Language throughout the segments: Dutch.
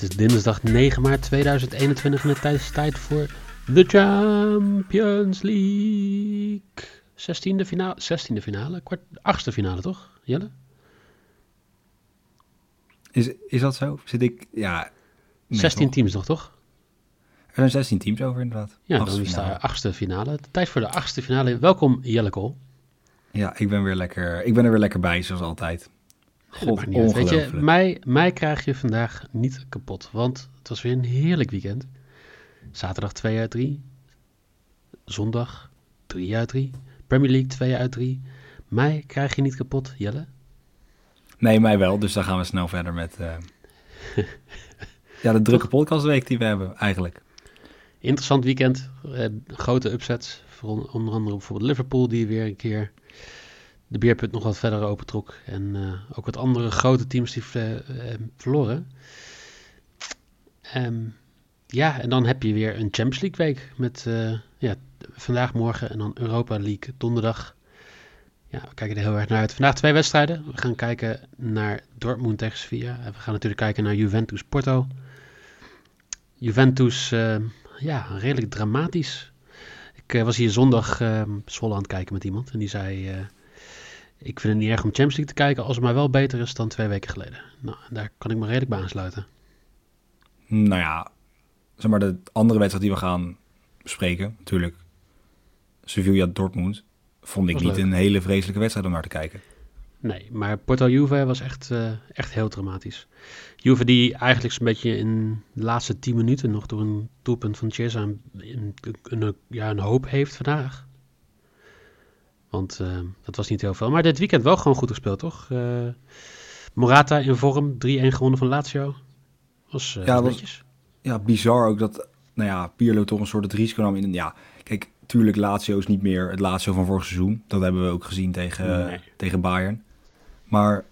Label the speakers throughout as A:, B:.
A: Het is dinsdag 9 maart 2021 en het is tijd voor de Champions League. 16e finale, 16e finale, kwart, 8e finale toch, Jelle?
B: Is, is dat zo? Zit ik, ja... nee,
A: 16
B: toch?
A: teams nog, toch?
B: Er zijn 16 teams over inderdaad.
A: Ja,
B: Achtste
A: dan is de achtste finale. Tijd voor de achtste finale. Welkom Jelle Kool.
B: Ja, ik ben, weer lekker, ik ben er weer lekker bij, zoals altijd. God,
A: niet. Weet je, mij, mij krijg je vandaag niet kapot, want het was weer een heerlijk weekend. Zaterdag 2 uit 3. Zondag 3 uit 3. Premier League 2 uit 3. Mij krijg je niet kapot, Jelle.
B: Nee, mij wel, dus dan gaan we snel verder met... eh, ja, de drukke podcastweek die we hebben, eigenlijk.
A: Interessant weekend. Eh, grote upsets. Voor onder andere bijvoorbeeld Liverpool, die weer een keer de beerput nog wat verder opentrok. En eh, ook wat andere grote teams die eh, verloren. Ehm, ja, en dan heb je weer een Champions League week. Met eh, ja, vandaag, morgen en dan Europa League donderdag. Ja, we kijken er heel erg naar uit. Vandaag twee wedstrijden. We gaan kijken naar Dortmund tegen Sevilla. En we gaan natuurlijk kijken naar Juventus Porto. Juventus, ja, redelijk dramatisch. Ik was hier zondag eh Zwolle aan het kijken met iemand. En die zei, ik vind het niet erg om Champions League te kijken... als het maar wel beter is dan twee weken geleden. Nou, daar kan ik me redelijk bij aansluiten.
B: Nou ja, zeg maar de andere wedstrijd die we gaan bespreken, natuurlijk. Sevilla-Dortmund, vond ik niet
A: leuk.
B: een hele vreselijke wedstrijd om naar te kijken.
A: Nee, maar Porto-Juve was echt, eh, echt heel dramatisch. Juve die eigenlijk zo'n beetje in de laatste tien minuten... nog door een doelpunt van Chiesa een, een, een, ja, een hoop heeft vandaag. Want eh, dat was niet heel veel. Maar dit weekend wel gewoon goed gespeeld, toch? Eh, Morata in vorm, 3-1 gewonnen van Lazio. Was, eh,
B: Ja,
A: was
B: was-
A: netjes.
B: Ja, bizar ook dat, nou ja, Pirlo toch een soort het risico nam in. Ja, kijk, tuurlijk, Lazio is niet meer het Lazio van vorig seizoen. Dat hebben we ook gezien tegen,
A: Nee.
B: tegen Bayern. Maar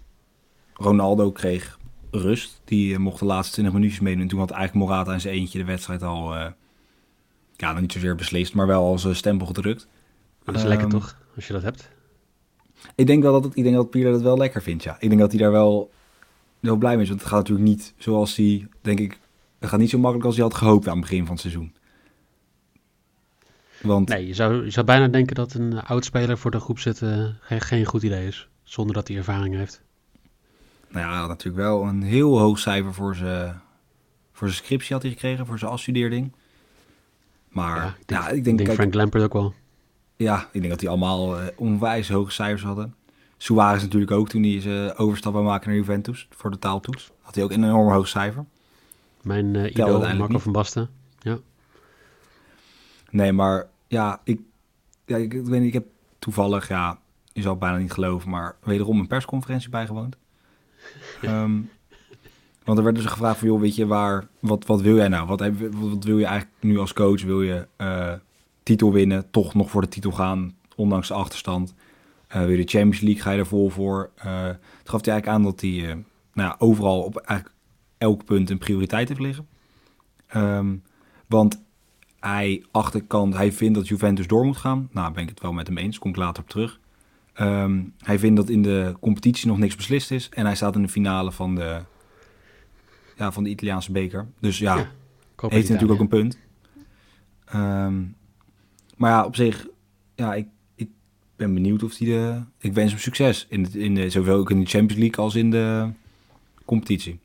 B: Ronaldo kreeg rust. Die mocht de laatste 20 minuutjes meedoen. En toen had eigenlijk Morata in zijn eentje de wedstrijd al, ja, dan niet zozeer beslist, maar wel als stempel gedrukt.
A: Maar dat is lekker
B: Ehm,
A: toch, als je dat hebt.
B: Ik denk wel dat, het, ik denk dat Pirlo dat wel lekker vindt, ja. Ik denk dat hij daar wel, wel blij mee is. Want het gaat natuurlijk niet zoals hij, denk ik, het gaat niet zo makkelijk als hij had gehoopt aan het begin van het seizoen. Want
A: Nee, je zou, je zou bijna denken dat een uh, oud-speler voor de groep zitten geen, geen goed idee is. Zonder dat hij ervaring heeft.
B: nou ja, natuurlijk wel een heel hoog cijfer voor zijn, voor zijn scriptie had hij gekregen, voor zijn afstudeerding. Maar
A: Ja, ik denk,
B: ik denk,
A: ik denk
B: kijk,
A: Frank Lampard ook wel.
B: Ja, ik denk dat die allemaal eh, onwijs hoge cijfers hadden. Suarez natuurlijk ook, toen hij zijn overstap wou maken naar Juventus voor de taaltoets. Had hij ook een enorm hoog cijfer.
A: Mijn eh idool Marco van Basten.
B: Nee, maar ja, ik, ja, ik, ik weet niet, ik heb toevallig, ja, je zal het bijna niet geloven, maar wederom een persconferentie bijgewoond. Ehm, want er werd dus gevraagd van, joh, weet je, waar, wat, wat wil jij nou? Wat, heb, wat, wat wil je eigenlijk nu als coach? Wil je eh, titel winnen, toch nog voor de titel gaan, ondanks de achterstand? Eh, je de Champions League, ga je er vol voor? Eh toen gaf hij eigenlijk aan dat hij eh, nou ja, overal op eigenlijk elk punt een prioriteit heeft liggen. Ehm, want hij achterkant, hij vindt dat Juventus door moet gaan. Nou, ben ik het wel met hem eens, kom ik later op terug. Ehm, hij vindt dat in de competitie nog niks beslist is. En hij staat in de finale van de, ja, van de Italiaanse beker. Dus ja,
A: Ja,
B: heeft natuurlijk ook een punt. Ehm, maar ja, op zich, ja, ik, ik ben benieuwd of hij de... Ik wens hem succes, in de, in de, zowel ook in de Champions League als in de competitie.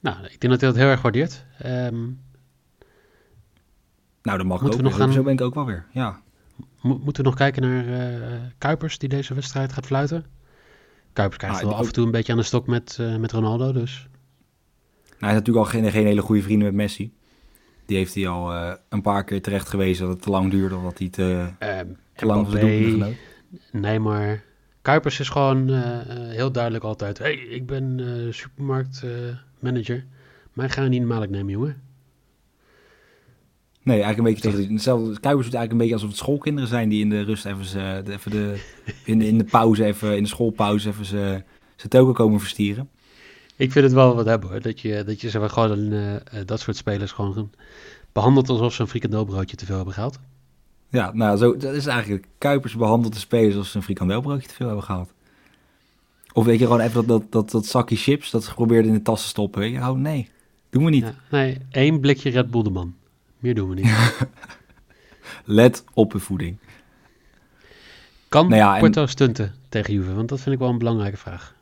A: Nou, ik denk dat hij dat heel erg waardeert. Ehm,
B: Nou, dat mag
A: Moeten
B: ook.
A: we nog gaan-
B: Zo ben ik ook wel weer, ja.
A: mo- moeten we nog kijken naar eh, Kuipers die deze wedstrijd gaat fluiten? Kuipers krijgt
B: Ah,
A: wel af en toe een beetje aan de stok met, eh, met Ronaldo, dus...
B: Nou, hij is natuurlijk al geen, geen hele goede vrienden met Messi. Die heeft hij al eh, een paar keer terecht gewezen dat het te lang duurde. Of dat hij te,
A: ehm
B: te lang doelpunten genoot.
A: Nee, maar Kuipers is gewoon eh, eh, heel duidelijk altijd... hey, ik ben supermarktmanager. Mij ga je niet malijk nemen, jongen.
B: Nee, eigenlijk een beetje tegen... Hetzelfde, Kuipers doet eigenlijk een beetje alsof het schoolkinderen zijn... die in de rust even, ze, even de, in, de, in de pauze, even, in de schoolpauze... even ze, ze token komen verstieren.
A: Ik vind het wel wat hebben hoor. Dat je, dat je zeg maar, gewoon eh, eh, dat soort spelers gewoon behandelt alsof ze een frikandelbroodje te veel hebben gehaald.
B: Ja, nou, zo, dat is eigenlijk... Kuipers behandelt de spelers alsof ze een frikandelbroodje te veel hebben gehad. Of weet je, gewoon even dat, dat, dat, dat zakje chips dat ze probeerden in de tas te stoppen. Weet je, oh nee, doen we niet.
A: Ja, nee, één blikje Red Bull de man. Meer doen we niet.
B: Let op de voeding.
A: Kan
B: Nou ja, en-
A: Porto stunten tegen Juve? Want dat vind ik wel een belangrijke vraag.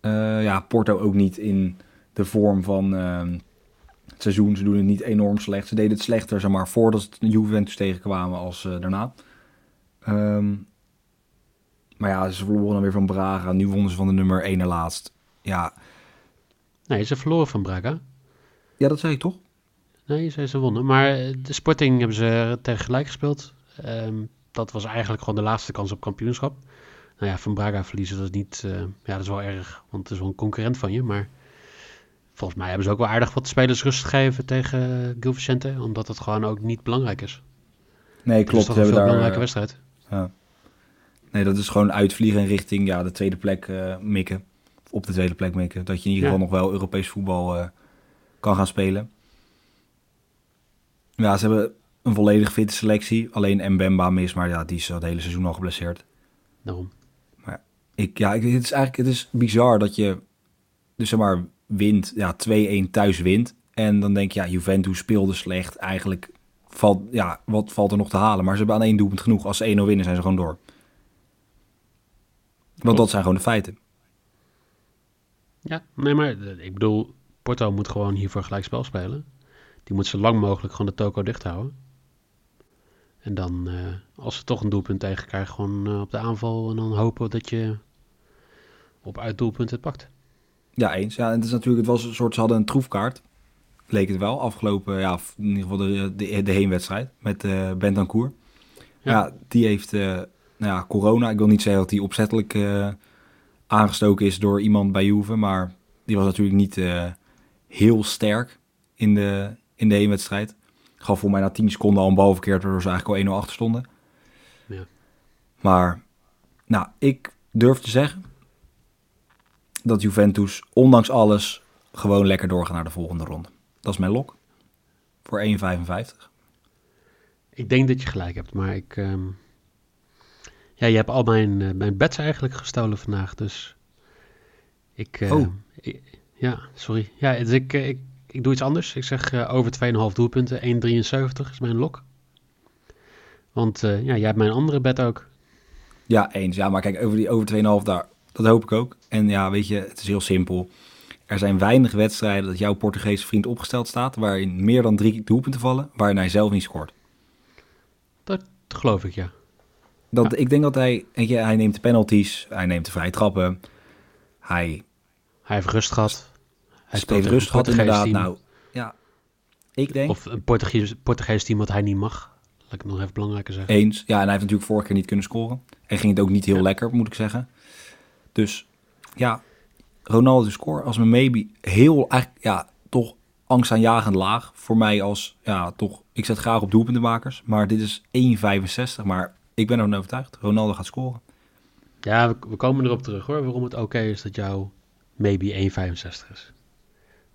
B: Eh, ja, Porto ook niet in de vorm van ehm, het seizoen. Ze doen het niet enorm slecht. Ze deden het slechter, zeg maar, voordat ze de Juventus tegenkwamen als eh, daarna. Ehm, maar ja, ze verloren dan weer van Braga. Nu wonnen ze van de nummer 1 na laatst. Ja,
A: Nee, ze verloren van Braga.
B: ja dat zei ik toch?
A: Nee, ze, ze wonnen. Maar eh, de Sporting hebben ze tegen gelijk gespeeld. Ehm, dat was eigenlijk gewoon de laatste kans op kampioenschap. Nou ja, van Braga verliezen, dat is niet... eh, ja, dat is wel erg, want het is wel een concurrent van je. Maar volgens mij hebben ze ook wel aardig wat spelers rust gegeven tegen Gil Vicente. Omdat het gewoon ook niet belangrijk is.
B: Nee,
A: Het is
B: klopt.
A: toch
B: Ze
A: een
B: daar,
A: belangrijke
B: eh,
A: wedstrijd.
B: Ja. Nee, dat is gewoon uitvliegen richting ja, de tweede plek eh, mikken. Op de tweede plek mikken. Dat je in ieder
A: Ja.
B: geval nog wel Europees voetbal kan gaan spelen. Ja, ze hebben een volledig fitte selectie. Alleen Mbemba mis, maar ja, die is het hele seizoen al geblesseerd.
A: Daarom.
B: Ik, ja, ik, het is eigenlijk het is bizar dat je dus zeg maar wint, ja, 2-1 thuis wint. En dan denk je, ja, Juventus speelde slecht. Eigenlijk valt, ja, wat valt er nog te halen? Maar ze hebben aan één doelpunt genoeg. Als ze 1-0 winnen, zijn ze gewoon door. Want dat zijn gewoon de feiten.
A: Ja, nee, maar eh, ik bedoel, Porto moet gewoon hiervoor gelijk spel spelen. Die moet zo lang mogelijk gewoon de toko dicht houden. En dan, eh, als ze toch een doelpunt tegenkrijgen, gewoon eh, op de aanval. En dan hopen dat je op uitdoelpunt het pakt.
B: Ja, eens. Ja, en het is natuurlijk, het was een soort, ze hadden een troefkaart. Leek het wel, afgelopen, ja, in ieder geval de, de, de heenwedstrijd met eh Bentancur. Ja.
A: Ja.
B: die heeft, eh, nou ja, corona. Ik wil niet zeggen dat hij opzettelijk eh, aangestoken is door iemand bij Juve, maar die was natuurlijk niet heel sterk in de, in de heenwedstrijd. Gaf voor mij na 10 seconden al een bal verkeerd, waardoor ze eigenlijk al 1-0 achter stonden.
A: Ja.
B: Maar, nou, ik durf te zeggen dat Juventus, ondanks alles, gewoon lekker doorgaat naar de volgende ronde. Dat is mijn lok. Voor 1,55.
A: Ik denk dat je gelijk hebt, maar ik... ehm, Ja, je hebt al mijn, eh, mijn bets eigenlijk gestolen vandaag, dus... Ik... eh,
B: Oh.
A: ik- ja, sorry. Ja, dus ik, eh, ik, ik doe iets anders. Ik zeg eh, over 2,5 doelpunten. 1,73 is mijn lok. Want ja, jij hebt mijn andere bet ook.
B: Ja, eens. Ja, maar kijk, over die over 2,5 daar, dat hoop ik ook. En ja, weet je, het is heel simpel. Er zijn weinig wedstrijden dat jouw Portugese vriend opgesteld staat, waarin meer dan drie doelpunten vallen, waarin hij zelf niet scoort.
A: Dat geloof ik, ja.
B: Dat, Ik denk dat hij, weet je, hij neemt de penalties, hij neemt de vrije trappen, hij
A: Hij heeft rust gehad. Hij een
B: rust gehad inderdaad.
A: team.
B: Nou, ja, ik denk
A: Of een Portugees, Portugees team wat hij niet mag. Laat ik het nog even belangrijker zeggen.
B: eens. Ja, en hij heeft natuurlijk vorige keer niet kunnen scoren. En ging het ook niet heel
A: Ja.
B: lekker, moet ik zeggen. Dus ja, Ronaldo score als mijn maybe heel, eigenlijk, ja, toch angstaanjagend laag. Voor mij als, ja, toch, ik zet graag op doelpuntenmakers. Maar dit is 1,65. Maar ik ben ervan overtuigd. Ronaldo gaat scoren.
A: Ja, we, we komen erop terug hoor. Waarom het oké is dat jouw maybe 1,65 is.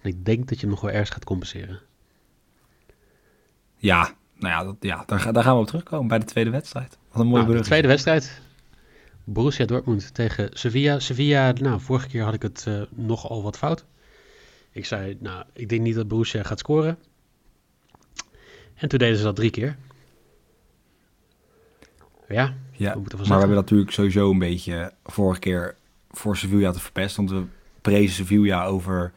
A: En ik denk dat je hem nog wel ergens gaat compenseren.
B: Ja, nou ja, dat, ja daar, daar gaan we op terugkomen bij de tweede wedstrijd. Wat een mooie
A: Nou, de tweede wedstrijd. Borussia Dortmund tegen Sevilla. Sevilla, nou, vorige keer had ik het eh, nogal wat fout. Ik zei, nou, ik denk niet dat Borussia gaat scoren. En toen deden ze dat drie keer. Ja,
B: Ja,
A: we
B: maar we hebben natuurlijk sowieso een beetje vorige keer voor Sevilla te verpest. Want we prezen Sevilla over...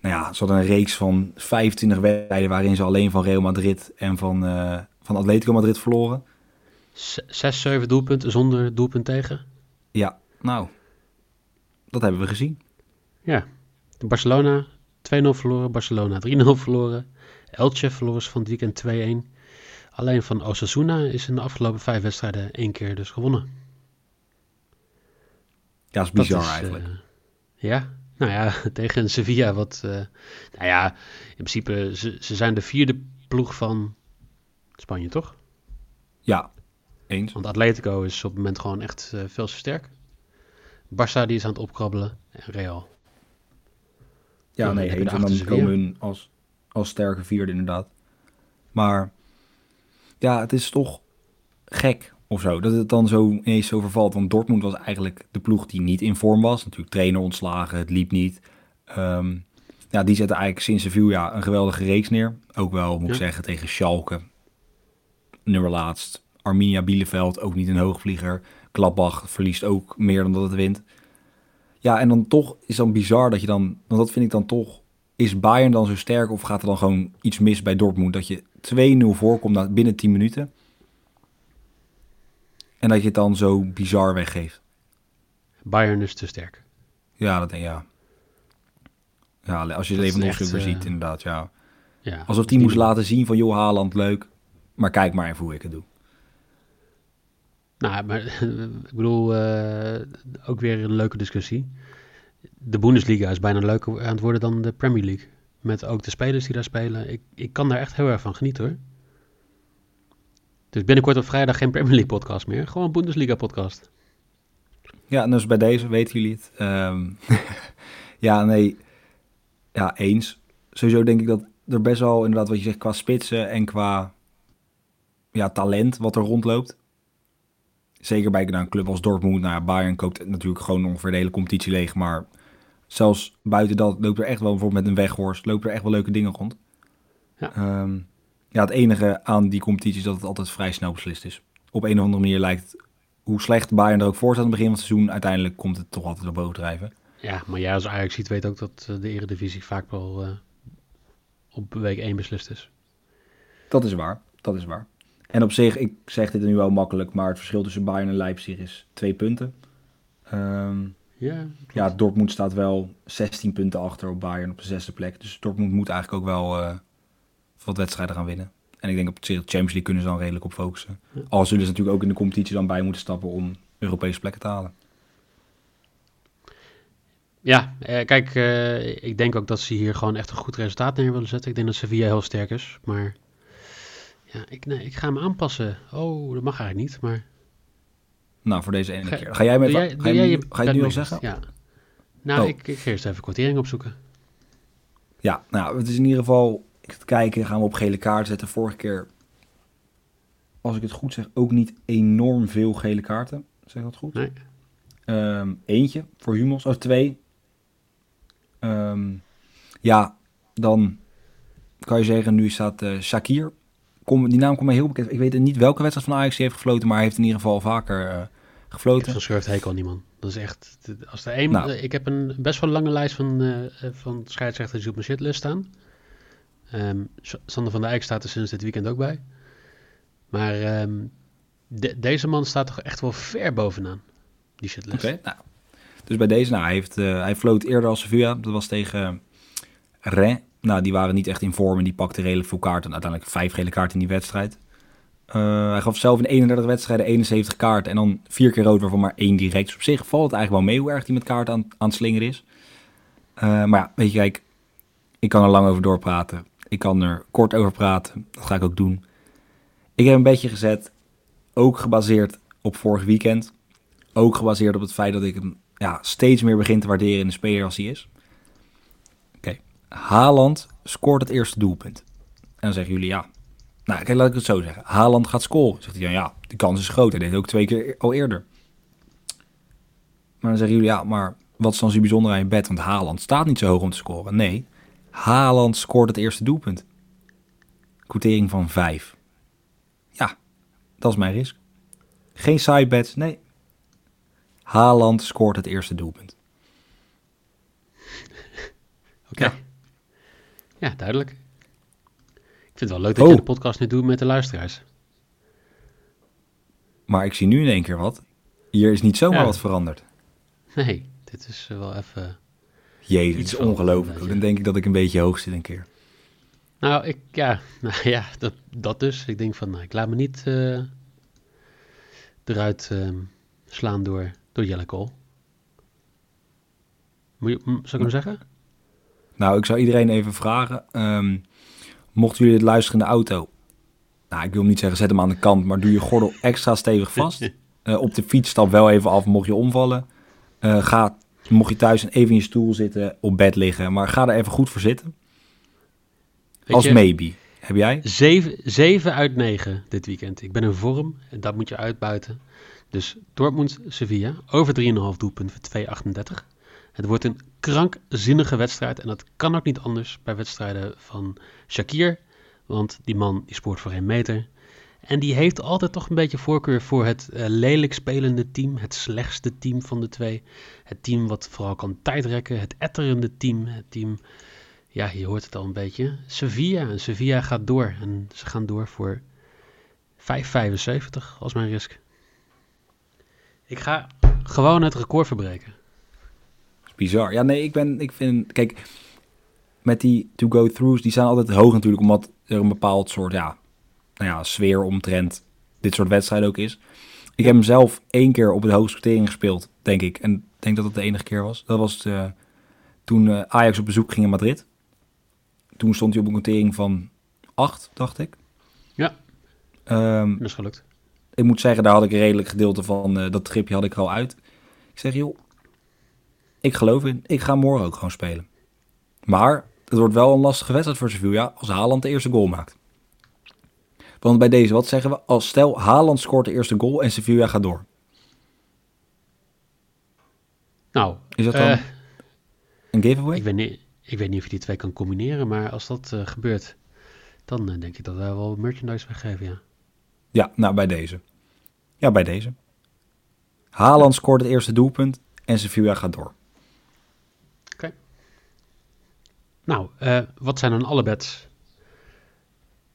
B: Nou ja, ze hadden een reeks van 25 wedstrijden... waarin ze alleen van Real Madrid en van, eh, van Atletico Madrid verloren.
A: Zes, zeven doelpunten zonder doelpunt tegen.
B: Ja, nou, dat hebben we gezien.
A: Ja, Barcelona 2-0 verloren, Barcelona 3-0 verloren. Elche verloren van het weekend 2-1. Alleen van Osasuna is in de afgelopen vijf wedstrijden één keer dus gewonnen.
B: Ja, is
A: Dat
B: bizar
A: is,
B: eigenlijk.
A: eh, ja, nou ja, tegen Sevilla wat... eh, nou ja, in principe, ze, ze zijn de vierde ploeg van Spanje, toch?
B: ja, eens.
A: Want Atletico is op het moment gewoon echt eh, veel te sterk. Barça die is aan het opkrabbelen en Real.
B: Ja,
A: Ja,
B: nee,
A: dan je
B: eens. En dan komen hun als, als sterke vierde inderdaad. Maar ja, het is toch gek of zo. Dat het dan zo ineens zo vervalt. Want Dortmund was eigenlijk de ploeg die niet in vorm was. Natuurlijk trainer ontslagen, het liep niet. Ehm, ja, die zetten eigenlijk sinds Sevilla een geweldige reeks neer. Ook wel, moet ik zeggen, tegen Schalke. Nummer laatst. Arminia Bielefeld, ook niet een hoogvlieger. Gladbach verliest ook meer dan dat het wint. Ja, en dan toch is dan bizar dat je dan... Want dat vind ik dan toch... Is Bayern dan zo sterk of gaat er dan gewoon iets mis bij Dortmund? Dat je 2-0 voorkomt binnen 10 minuten. En dat je het dan zo bizar weggeeft.
A: Bayern is te sterk.
B: Ja, dat denk ik, ja. Ja, als je
A: Dat echt,
B: ook weer
A: eh,
B: ziet, inderdaad, ja.
A: Ja,
B: Alsof die moest laten zien van, joh, Haaland, leuk. Maar kijk maar even hoe ik het doe.
A: Nou, maar ik bedoel, eh, ook weer een leuke discussie. De Bundesliga is bijna leuker aan het worden dan de Premier League. Met ook de spelers die daar spelen. Ik, ik kan daar echt heel erg van genieten hoor. Dus binnenkort op vrijdag geen Premier League podcast meer. Gewoon Bundesliga podcast.
B: Ja, dus bij deze weten jullie het. Ehm, ja, nee. Ja, eens. Sowieso denk ik dat er best wel, inderdaad, wat je zegt, qua spitsen en qua ja, talent wat er rondloopt. Zeker bij nou, een club als Dortmund. Nou Bayern koopt natuurlijk gewoon ongeveer de hele competitie leeg. Maar zelfs buiten dat loopt er echt wel, bijvoorbeeld met een weghorst, lopen er echt wel leuke dingen rond.
A: Ja.
B: Ehm, ja, het enige aan die competitie is dat het altijd vrij snel beslist is. Op een of andere manier lijkt hoe slecht Bayern er ook voor staat aan het begin van het seizoen, uiteindelijk komt het toch altijd op bovendrijven.
A: Ja, maar jij als Ajax ziet weet ook dat eh, de eredivisie vaak wel eh, op week 1 beslist is.
B: Dat is waar, dat is waar. En op zich, ik zeg dit nu wel makkelijk, maar het verschil tussen Bayern en Leipzig is twee punten. Ehm,
A: Ja,
B: ja, Dortmund staat wel 16 punten achter op Bayern op de zesde plek. Dus Dortmund moet eigenlijk ook wel eh, wat wedstrijden gaan winnen. En ik denk op de Champions League kunnen ze dan redelijk op focussen.
A: Ja.
B: Al zullen ze natuurlijk ook in de competitie dan bij moeten stappen om Europese plekken te halen.
A: Ja, eh, kijk, eh, ik denk ook dat ze hier gewoon echt een goed resultaat neer willen zetten. Ik denk dat Sevilla heel sterk is, maar ja, ik, nee, ik ga me aanpassen. Oh, dat mag eigenlijk niet, maar...
B: Nou, voor deze ene
A: Ga-
B: keer. Ga jij met
A: jij-
B: Ga
A: jij
B: nu-
A: je
B: ga je het nu al zeggen?
A: Ja. Nou,
B: Oh.
A: ik, ik ga eerst even kwartering opzoeken.
B: Ja, nou, het is in ieder geval... Ik ga kijken, gaan we op gele kaart zetten. Vorige keer, als ik het goed zeg, ook niet enorm veel gele kaarten. Zeg dat goed?
A: Nee.
B: Ehm, eentje voor Hummels, of twee. Ehm, ja, dan kan je zeggen, nu staat eh Shakir. Kom, die naam komt mij heel bekend. Ik weet niet welke wedstrijd van Ajax hij heeft gefloten, maar hij heeft in ieder geval vaker
A: heb
B: gefloten.
A: zo'n schurft hekel aan die man. Dat is echt... Als er één,
B: Nou.
A: Ik heb een best wel lange lijst van, eh, van scheidsrechters die op mijn shitlist staan. Ehm, Sander van der Eyck staat er sinds dit weekend ook bij. Maar ehm, de- deze man staat toch echt wel ver bovenaan, die shitlist.
B: Oké, nou. Dus bij deze, nou, hij, heeft, eh, hij floot eerder als Sevilla. Dat was tegen Rennes. Nou, die waren niet echt in vorm en die pakte redelijk veel kaarten. Uiteindelijk vijf gele kaarten in die wedstrijd. Eh, hij gaf zelf in 31 wedstrijden 71 kaarten en dan vier keer rood, waarvan maar één direct. Dus op zich valt het eigenlijk wel mee hoe erg hij met kaarten aan, aan het slingeren is. Eh, maar ja, weet je, kijk, ik kan er lang over doorpraten. Ik kan er kort over praten. Dat ga ik ook doen. Ik heb een beetje gezet, ook gebaseerd op vorig weekend. Ook gebaseerd op het feit dat ik hem ja, steeds meer begin te waarderen in de speler als hij is. Haaland scoort het eerste doelpunt. En dan zeggen jullie ja. Nou, kijk, laat ik het zo zeggen. Haaland gaat scoren. Zegt hij dan ja, de kans is groot. Hij deed het ook twee keer al eerder. Maar dan zeggen jullie ja, maar wat is dan zo bijzonder aan je bed? Want Haaland staat niet zo hoog om te scoren. Nee, Haaland scoort het eerste doelpunt. Quotering van 5. Ja, dat is mijn risk. Geen sidebets, nee. Haaland scoort het eerste doelpunt.
A: Oké.
B: Ja.
A: Ja. duidelijk. Ik vind het wel leuk dat
B: Oh.
A: je de podcast nu doet met de luisteraars.
B: Maar ik zie nu in één keer wat. Hier is niet zomaar
A: Ja.
B: wat veranderd.
A: Nee, dit is wel even...
B: Jezus,
A: Iets
B: is ongelooflijk. Dan denk ik dat ik een beetje hoog zit een keer.
A: Nou, ik, ja, nou ja, dat, dat dus. Ik denk van, nou, ik laat me niet eh, eruit ehm, slaan door, door Jelle Kool. Moet je, zou ik hem zeggen?
B: Nou, ik zou iedereen even vragen. ehm, mochten jullie dit luisteren in de auto? Nou, ik wil niet zeggen zet hem aan de kant, maar doe je gordel extra stevig vast. Eh, op de fiets stap wel even af mocht je omvallen. Eh, ga, mocht je thuis even in je stoel zitten, op bed liggen. Maar ga er even goed voor zitten.
A: Weet
B: Als
A: je,
B: maybe. Heb jij?
A: 7, uit 9 dit weekend. Ik ben in vorm en dat moet je uitbuiten. Dus Dortmund-Sevilla over 3,5 doelpunten voor 2,38. Het wordt een krankzinnige wedstrijd en dat kan ook niet anders bij wedstrijden van Shakir. Want die man die spoort voor 1 meter. En die heeft altijd toch een beetje voorkeur voor het uh, lelijk spelende team. Het slechtste team van de twee. Het team wat vooral kan tijdrekken. Het etterende team. Het team, ja, je hoort het al een beetje. Sevilla. En Sevilla gaat door. En ze gaan door voor 5,75 als mijn risk. Ik ga gewoon het record verbreken.
B: Bizar. Ja, nee, ik ben, ik vind, kijk, met die to-go-throughs, die zijn altijd hoog natuurlijk, omdat er een bepaald soort, ja, nou ja, sfeer omtrent dit soort wedstrijden ook is. Ik heb hem zelf één keer op de hoogste quotering gespeeld, denk ik. En ik denk dat dat de enige keer was. Dat was uh, toen uh, Ajax op bezoek ging in Madrid. Toen stond hij op een quotering van 8, dacht ik.
A: Ja,
B: um,
A: dat is gelukt.
B: Ik moet zeggen, daar had ik een redelijk gedeelte van uh, dat tripje had ik er al uit. Ik zeg, joh, ik geloof in. Ik ga morgen ook gewoon spelen. Maar het wordt wel een lastige wedstrijd voor Sevilla als Haaland de eerste goal maakt. Want bij deze, wat zeggen we? Als stel, Haaland scoort de eerste goal en Sevilla gaat door.
A: Nou,
B: is dat dan uh, een giveaway?
A: Ik weet, niet, ik weet niet of je die twee kan combineren, maar als dat uh, gebeurt, dan uh, denk ik dat wij wel merchandise weggeven, ja.
B: Ja, nou bij deze. Ja, bij deze. Haaland scoort het eerste doelpunt en Sevilla gaat door.
A: Oké. Nou, wat zijn dan alle bets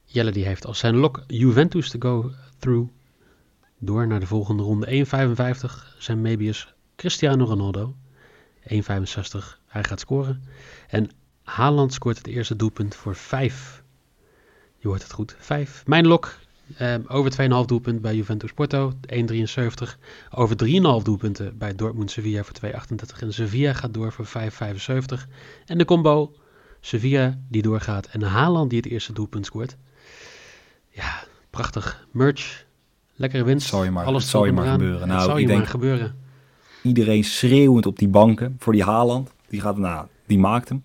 A: Jelle die heeft als zijn lok Juventus te go through. Door naar de volgende ronde. 1,55 zijn Mebius Cristiano Ronaldo. 1,65 hij gaat scoren. En Haaland scoort het eerste doelpunt voor 5. Je hoort het goed, 5. Mijn lok eh, over 2,5 doelpunt bij Juventus Porto, 1,73. Over 3,5 doelpunten bij Dortmund Sevilla voor 2,38. En Sevilla gaat door voor 5,75. En de combo Sevilla die doorgaat en Haaland die het eerste doelpunt scoort. Ja, prachtig. Merch, lekkere winst.
B: Zal je maar,
A: Alles
B: zal je maar gebeuren. Nou,
A: zal
B: ik
A: je
B: denk
A: maar gebeuren.
B: iedereen schreeuwend op die banken voor die Haaland. Die gaat, nou, die maakt hem.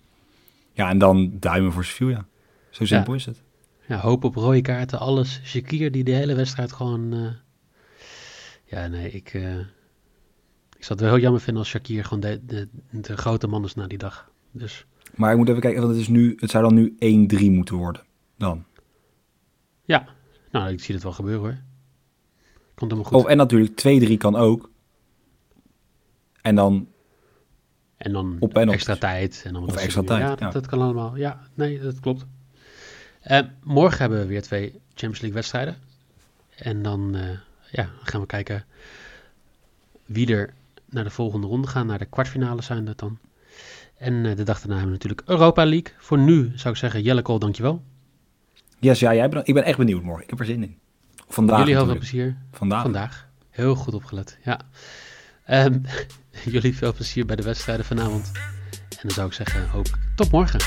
B: Ja, en dan duimen voor Sevilla. Zo simpel is het.
A: Ja, hoop op rode kaarten, alles. Shakir die de hele wedstrijd gewoon... eh, Ja, nee, ik... eh, Ik zou het wel heel jammer vinden als Shakir gewoon de, de, de grote man is na die dag. Dus
B: Maar ik moet even kijken, want het, is nu, het zou dan nu 1-3 moeten worden. Dan.
A: ja, nou, ik zie het wel gebeuren hoor. Komt helemaal goed.
B: Oh, en natuurlijk 2-3 kan ook. En dan,
A: En dan
B: Op en op.
A: extra tijd. En dan
B: Of
A: dat
B: extra tijd,
A: Ja, dat,
B: ja.
A: dat kan allemaal. Ja, nee, dat klopt. Eh, morgen hebben we weer twee Champions League wedstrijden. En dan eh, ja, gaan we kijken wie er naar de volgende ronde gaan. Naar de kwartfinale zijn dat dan. En eh, de dag daarna hebben we natuurlijk Europa League. Voor nu zou ik zeggen, Jelle Kool, dankjewel.
B: yes, ja, jij bent, ik ben echt benieuwd morgen. Ik heb er zin in. Vandaag
A: Jullie heel veel plezier
B: Vandaag.
A: vandaag. Heel goed opgelet, ja. Ehm, jullie veel plezier bij de wedstrijden vanavond. En dan zou ik zeggen, hoop tot morgen.